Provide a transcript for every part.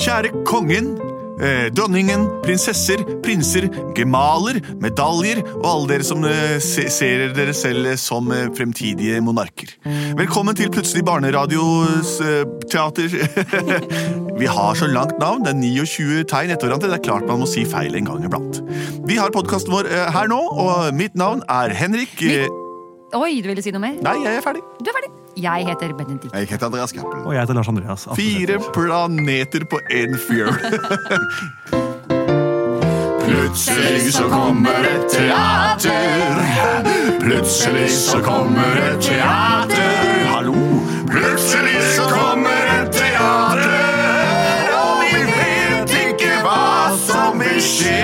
Kjære kongen, eh, dronningen, prinsesser, prinser, gemaler, medaljer og alle dere som eh, ser dere selv som eh, fremtidige monarker. Velkommen til Plutselig barneradioteater. Vi har så langt navn. Det er 29 tegn etter hverandre. Det er klart man må si feil en gang iblant. Vi har podkasten vår eh, her nå, og mitt navn er Henrik. eh, Oi, du ville si noe mer? Nei, jeg er ferdig. Du er ferdig. Jeg heter Benedikt. Jeg heter Andreas Cappelen. Og jeg heter Lars Andreas. Fire planeter på én fjøl. Plutselig så kommer et teater. Plutselig så kommer et teater. Hallo. Plutselig så kommer et teater. Og vi vet ikke hva som vil skje.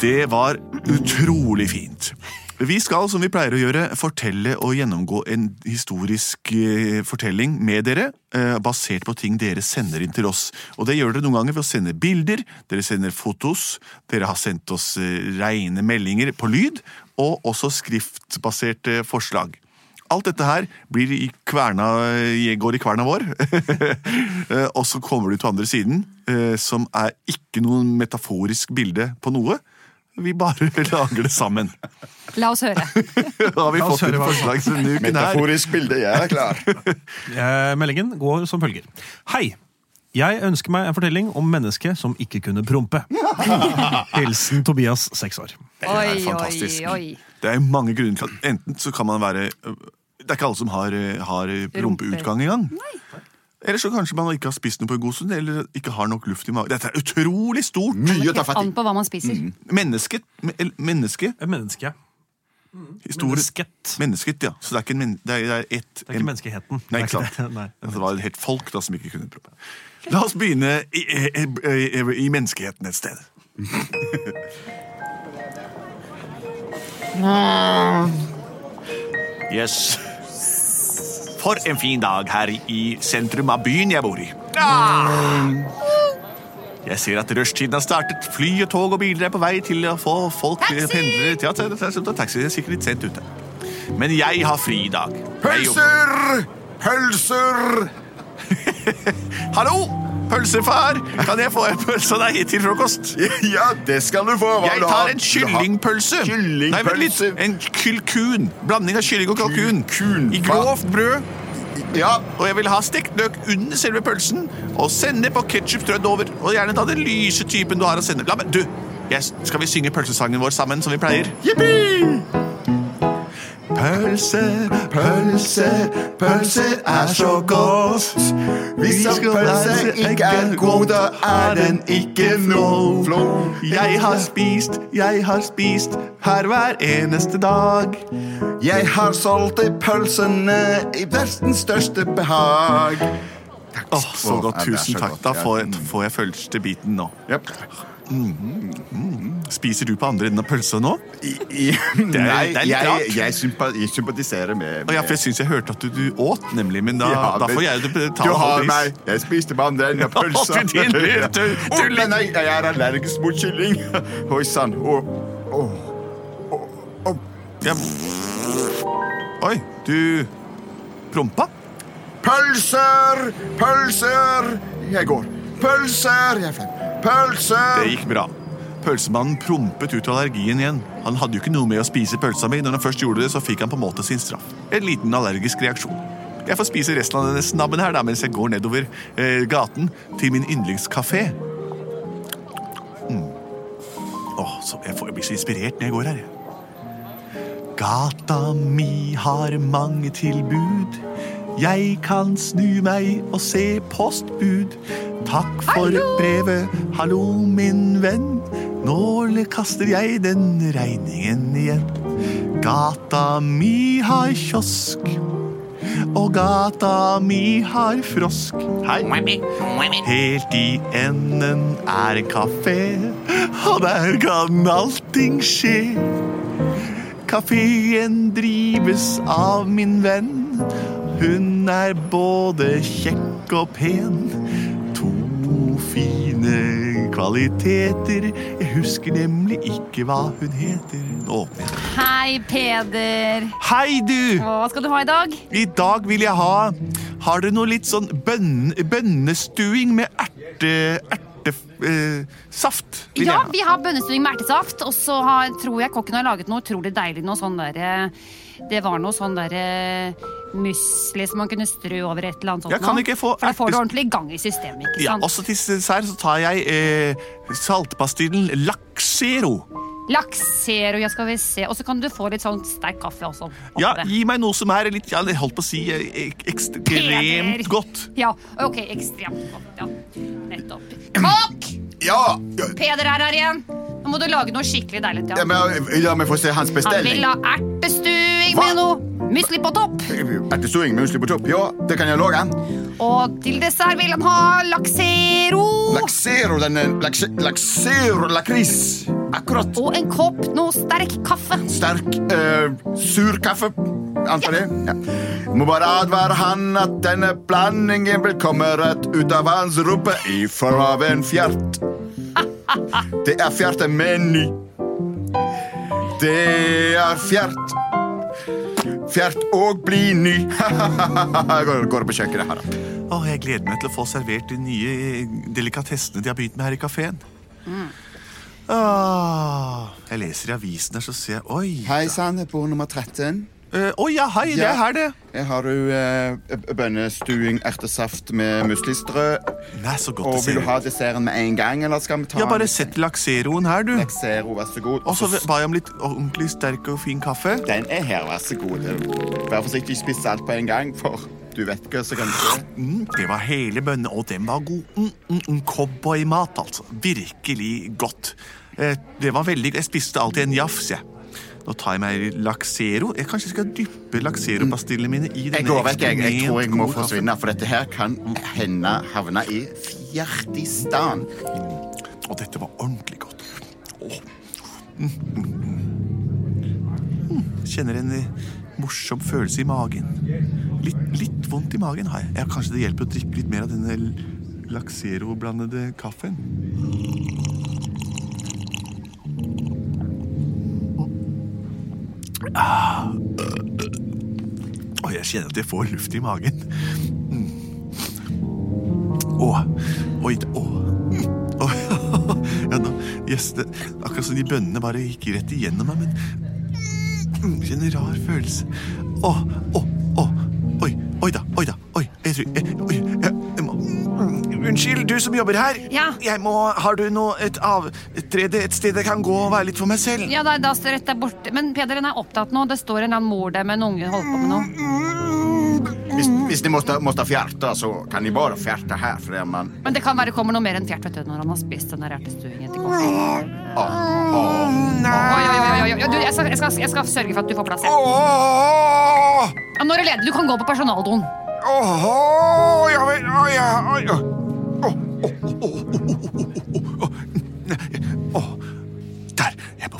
Det var utrolig fint. Vi skal, som vi pleier å gjøre, fortelle og gjennomgå en historisk eh, fortelling med dere, eh, basert på ting dere sender inn til oss. Og det gjør dere noen ganger ved å sende bilder, dere sender fotos, dere har sendt oss eh, rene meldinger på lyd, og også skriftbaserte forslag. Alt dette her blir i kverna, går i kverna vår, og så kommer du til andre siden, som er ikke noen metaforisk bilde på noe. Vi bare lager det sammen. La oss høre. Da har vi fått et forslag denne uken her. Metaforisk bilde, jeg er klar. Eh, meldingen går som følger. Hei! Jeg ønsker meg en fortelling om mennesket som ikke kunne prompe. Hilsen Tobias, seks år. Det er oi, fantastisk. oi. Det er mange grunner til at enten så kan man være Det er ikke alle som har, har prompeutgang engang. Eller så kanskje man ikke har spist noe på en god stund, eller ikke har nok luft i magen. Dette er utrolig stort! Mye å ta Helt fatt i. an på hva man spiser. Mennesket, men- menneske, Et menneske. historie Mennesket. Mennesket, ja. Så det er ikke en men, det er, det er ett Det er ikke menneskeheten. Nei, ikke sant. det. Nei. Altså, Det var et helt folk da som ikke kunne prøve. La oss begynne i, i, i, i menneskeheten et sted. Yes. For en fin dag her i sentrum av byen jeg bor i. Ah! Jeg ser at rushtiden har startet. Fly og tog og biler er på vei til å få folk Taxi! pendlere Ja, ta- ta- taxi er sikkert litt sent ute. Men jeg har fri i dag. Pølser! Pølser! Hallo! Pølsefar! Kan jeg få en pølse av deg til frokost? Ja, det skal du få. Hva Jeg tar en kyllingpølse. Kyllingpølse. Nei, vent litt. En kylkun. Blanding av kylling og kalkun. Kul I grovt brød. Ja, Og jeg vil ha stekt løk under selve pølsen. Og sennep og ketsjup strødd over. Og gjerne ta den lyse typen du har av sennep. La meg Du! Skal vi synge pølsesangen vår sammen, som vi pleier? jippi! Pølse, pølse, pølse er så godt. Hvis en pølse ikke er god, da er den ikke noe. Jeg har spist, jeg har spist her hver eneste dag. Jeg har solgt pølsene i verdens største behag. Åh, så godt. Tusen takk. Da får jeg, får jeg første biten nå. Yep. Spiser du på andre enden av pølsa nå? I, i, er- nei, det er jeg, jeg, sympa, jeg sympatiserer med, med. ja, for jeg syns jeg hørte at du, du åt, nemlig. Men da, Ja, da får jeg jo Du betale har meg. Jeg spiste på andre enden av pølsa. Å, du du Å, men nei, jeg er allergisk mot kylling. Oi sann. Oh, oh, oh. Ja. Oi, du prompa? Pølser! Pølser! Jeg går. Pølser! Jeg er flau. Pølser! Det gikk bra. Pølsemannen prompet ut allergien igjen. Han hadde jo ikke noe med å spise pølsa mi. Når han først gjorde det, så fikk han på en måte sin straff. En liten allergisk reaksjon. Jeg får spise resten av denne snabben her da, mens jeg går nedover eh, gaten til min yndlingskafé. Mm. Oh, så jeg, får, jeg blir så inspirert når jeg går her. Gata mi har mange tilbud. Jeg kan snu meg og se postbud. Takk for brevet, hallo min venn. Nå kaster jeg den regningen igjen. Gata mi har kiosk, og gata mi har frosk. Hei. Helt i enden er en kafé, og der kan allting skje. Kafeen drives av min venn. Hun er både kjekk og pen. Fine kvaliteter. Jeg husker nemlig ikke hva hun heter. Nå åpner jeg. Hei, Peder. Hei, du! Hva skal du ha i dag? I dag vil jeg ha Har dere noe litt sånn bønn, bønnestuing med erte... Ertesaft? vil Ja, jeg ha. vi har bønnestuing med ertesaft, og så har, tror jeg kokken har laget noe utrolig deilig. Noe sånn derre Det var noe sånn derre musli som man kunne strø over et eller annet sånt. Jeg kan ikke få For da får du ordentlig gang i systemet, ikke Ja, også til dessert så tar jeg eh, saltpastillen Laxero. Laksero, ja, skal vi se. Og så kan du få litt sånn sterk kaffe også. Oppe. Ja, gi meg noe som er litt ja, holdt på å si eh, ek- ekstremt godt. Ja, ok, ekstremt godt. Ja, nettopp. Kokk! Ja! Peder er her igjen. Nå må du lage noe skikkelig deilig til ja men, ja, men få se hans Han vil ha ertestuing Hva? med noe musli på topp. Ertestuing med musli på topp. Ja, det kan jeg lage. Og til dessert vil han ha laksero. Laksero, den er- lakse- Laksero lakris. Akkurat. Og en kopp noe sterk kaffe. Sterk, uh, sur kaffe. Antar jeg. Ja. Må bare advare han at denne blandingen vil komme rett ut av hans rumpe i form av en fjert. Det er fjerte med ny. Det er fjert. Fjert og bli ny. Jeg går, går på kjøkkenet her. da. Åh, jeg gleder meg til å få servert de nye delikatessene de har begynt med her i kafeen. Åh, jeg leser i avisen her, så ser jeg Oi! Hei sann, bord nummer 13. Eh, Oi, ja, hei, det er her, det. Her har du uh, bønnestuing, ertesaft med muslistrø. Nei, så godt Og vil du ha desserten med en gang, eller skal vi ta Ja, Bare bare sett lakseroen her, du. Laksero, vær så god. Og så ba jeg om litt ordentlig sterk og fin kaffe. Den er her, vær så god. Vær forsiktig, spis alt på en gang, for du vet hva som kan skje. Mm, det var hele bønnen, og den var god. Mm, mm, mm, Cowboymat, altså. Virkelig godt. Eh, det var veldig Jeg spiste alltid en jafs, jeg. Nå tar jeg meg laksero. Jeg kanskje skal dyppe lakseropastillene mine i Jeg denne går vekk, jeg. Jeg tror jeg må forsvinne, for dette her kan hende havne i Fjertistan. Og dette var ordentlig godt. Åh. Kjenner en morsom følelse i magen. Litt, litt vondt i magen har jeg. ja, Kanskje det hjelper å drikke litt mer av denne Laxero-blandede kaffen. Å, jeg kjenner at jeg får luft i magen. Å, oi, å. Ja, nå, yes, det, akkurat som de bønnene bare gikk rett igjennom meg, men mm, Kjenner en rar følelse. Å, å, Unnskyld, du som jobber her. Ja. Jeg må, har du noe et avtrede, et sted jeg kan gå og være litt for meg selv? Ja, da, da står dette borte. Men Peder den er opptatt nå. Det står en annen mor der med en unge holder på med noe. Hvis, hvis de måtte, måtte fjerte, så kan de bare fjerte her. For det man Men det kan være det kommer noe mer enn fjert vet du, når han har spist den der ertestuingen til kokken. Å, oh, oi, oi. Du, jeg, skal, jeg, skal, jeg skal sørge for at du får plass. Ja, når er det ledig? Du kan gå på personaldoen. Åh, ja vel, ja, å, ja. Der, jeg,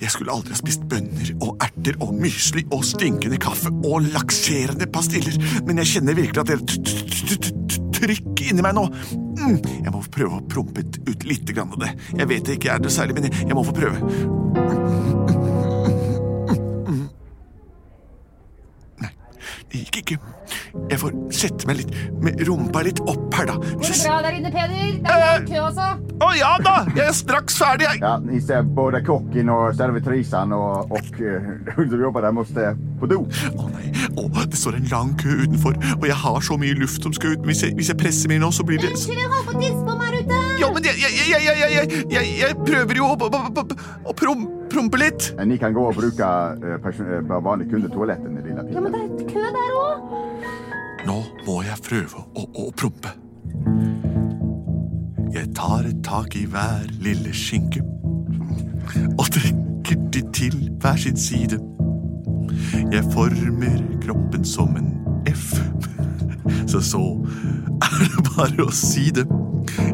jeg skulle aldri ha spist bønner og erter og mysli og stinkende kaffe og lakserende pastiller, men jeg kjenner virkelig at det er trykk inni meg nå. Mm, Jeg må prøve å prompe ut litt av det. Jeg vet det ikke er det særlig, men jeg, jeg må få prøve. Nei, det gikk ikke. Jeg får sette meg litt med rumpa litt opp her, da. Går det bra der inne, Peder? Det er lang kø, altså. Å ja da! Jeg er straks ferdig. jeg. Ja, ni ser både kokken og servitrisen og, og hun hon som jobber der, måste på do. Å nei, å, det står en lang kø utenfor, og jeg har så mye luft som skal ut. Hvis jeg, hvis jeg presser mer nå, så blir det Unnskyld, jeg holder på å tisse på meg ute. Ja, men jeg, jeg, jeg, jeg, jeg, jeg, jeg, jeg prøver jo å, å, å, å prom, prompe litt. Eh, Ni kan gå og bruke uh, person- eh, vanlig kundetoalett. i lilla Ja, men det er kø der òg. Nå må jeg prøve å, å prompe. Jeg tar et tak i hver lille skinke og trekker de til hver sin side. Jeg former kroppen som en F, så så er det bare å si det.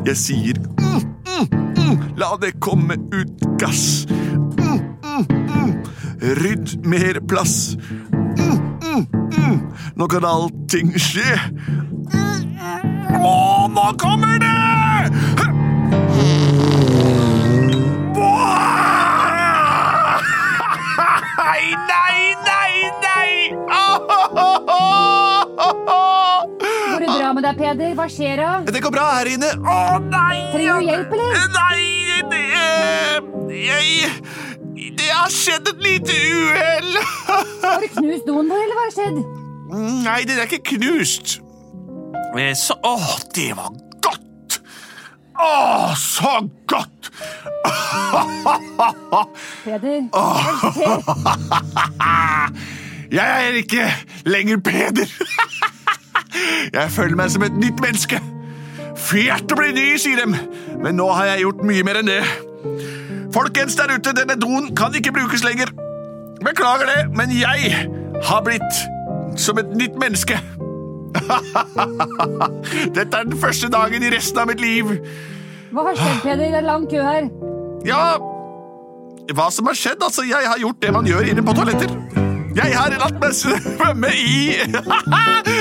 Jeg sier mm, mm, mm, la det komme ut gass. Mm, mm, mm. Rydd mer plass. Nå kan ting skje. Å, nå kommer det! Nei, nei, nei, nei! Går det bra med deg, Peder? Hva skjer da? Det går bra her inne. Å, nei! Trenger du hjelp, eller? Nei, det Jeg Det har skjedd et lite uhell. Har du knust doen vår, eller hva har skjedd? Nei, den er ikke knust. Eh, Så Å, det var godt! Å, så godt! Peder? Jeg er ikke lenger Peder. Jeg føler meg som et nytt menneske. Fælt å bli ny, sier dem. Men nå har jeg gjort mye mer enn det. Folkens der ute, denne doen kan ikke brukes lenger. Beklager det, men jeg har blitt som et nytt menneske. Dette er den første dagen i resten av mitt liv. Hva har skjedd, Peder? Det er lang kø her. Ja, hva som har skjedd? Altså, jeg har gjort det man gjør inne på toaletter. Jeg har latt meg svømme i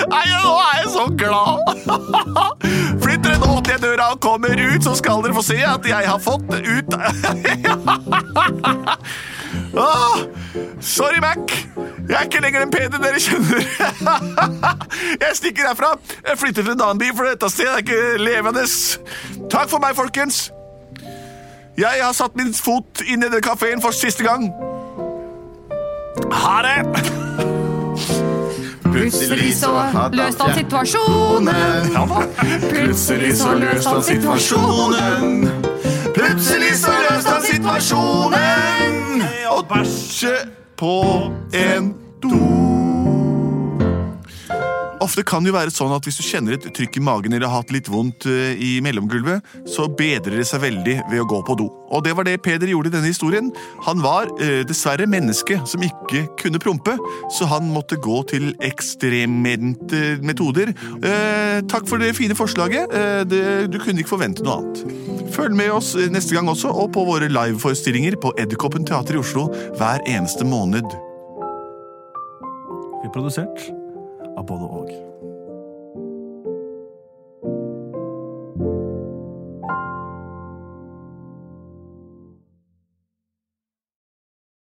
Nei, nå er jeg så glad! Flytt dere, nå til døra og kommer ut, så skal dere få se at jeg har fått ut Åh, Sorry, Mac. Jeg er ikke lenger den pene dere kjenner. Jeg stikker herfra. Jeg flytter til en annen by, for dette stedet er ikke levende. Takk for meg, folkens. Jeg har satt min fot inn i denne kafeen for siste gang. Ha det! Plutselig så løste han situasjonen. Plutselig så løste han situasjonen. Plutselig så løste han situasjonen. Og bæsje på en do. Ofte kan det jo være sånn at hvis du kjenner et trykk i magen eller har hatt litt vondt eh, i mellomgulvet, så bedrer det seg veldig ved å gå på do. Og det var det Peder gjorde i denne historien. Han var eh, dessverre menneske som ikke kunne prompe, så han måtte gå til ekstremente metoder. Eh, takk for det fine forslaget. Eh, det, du kunne ikke forvente noe annet. Følg med oss eh, neste gang også, og på våre liveforestillinger på Edderkoppen teater i Oslo hver eneste måned. Vi er produsert av både og.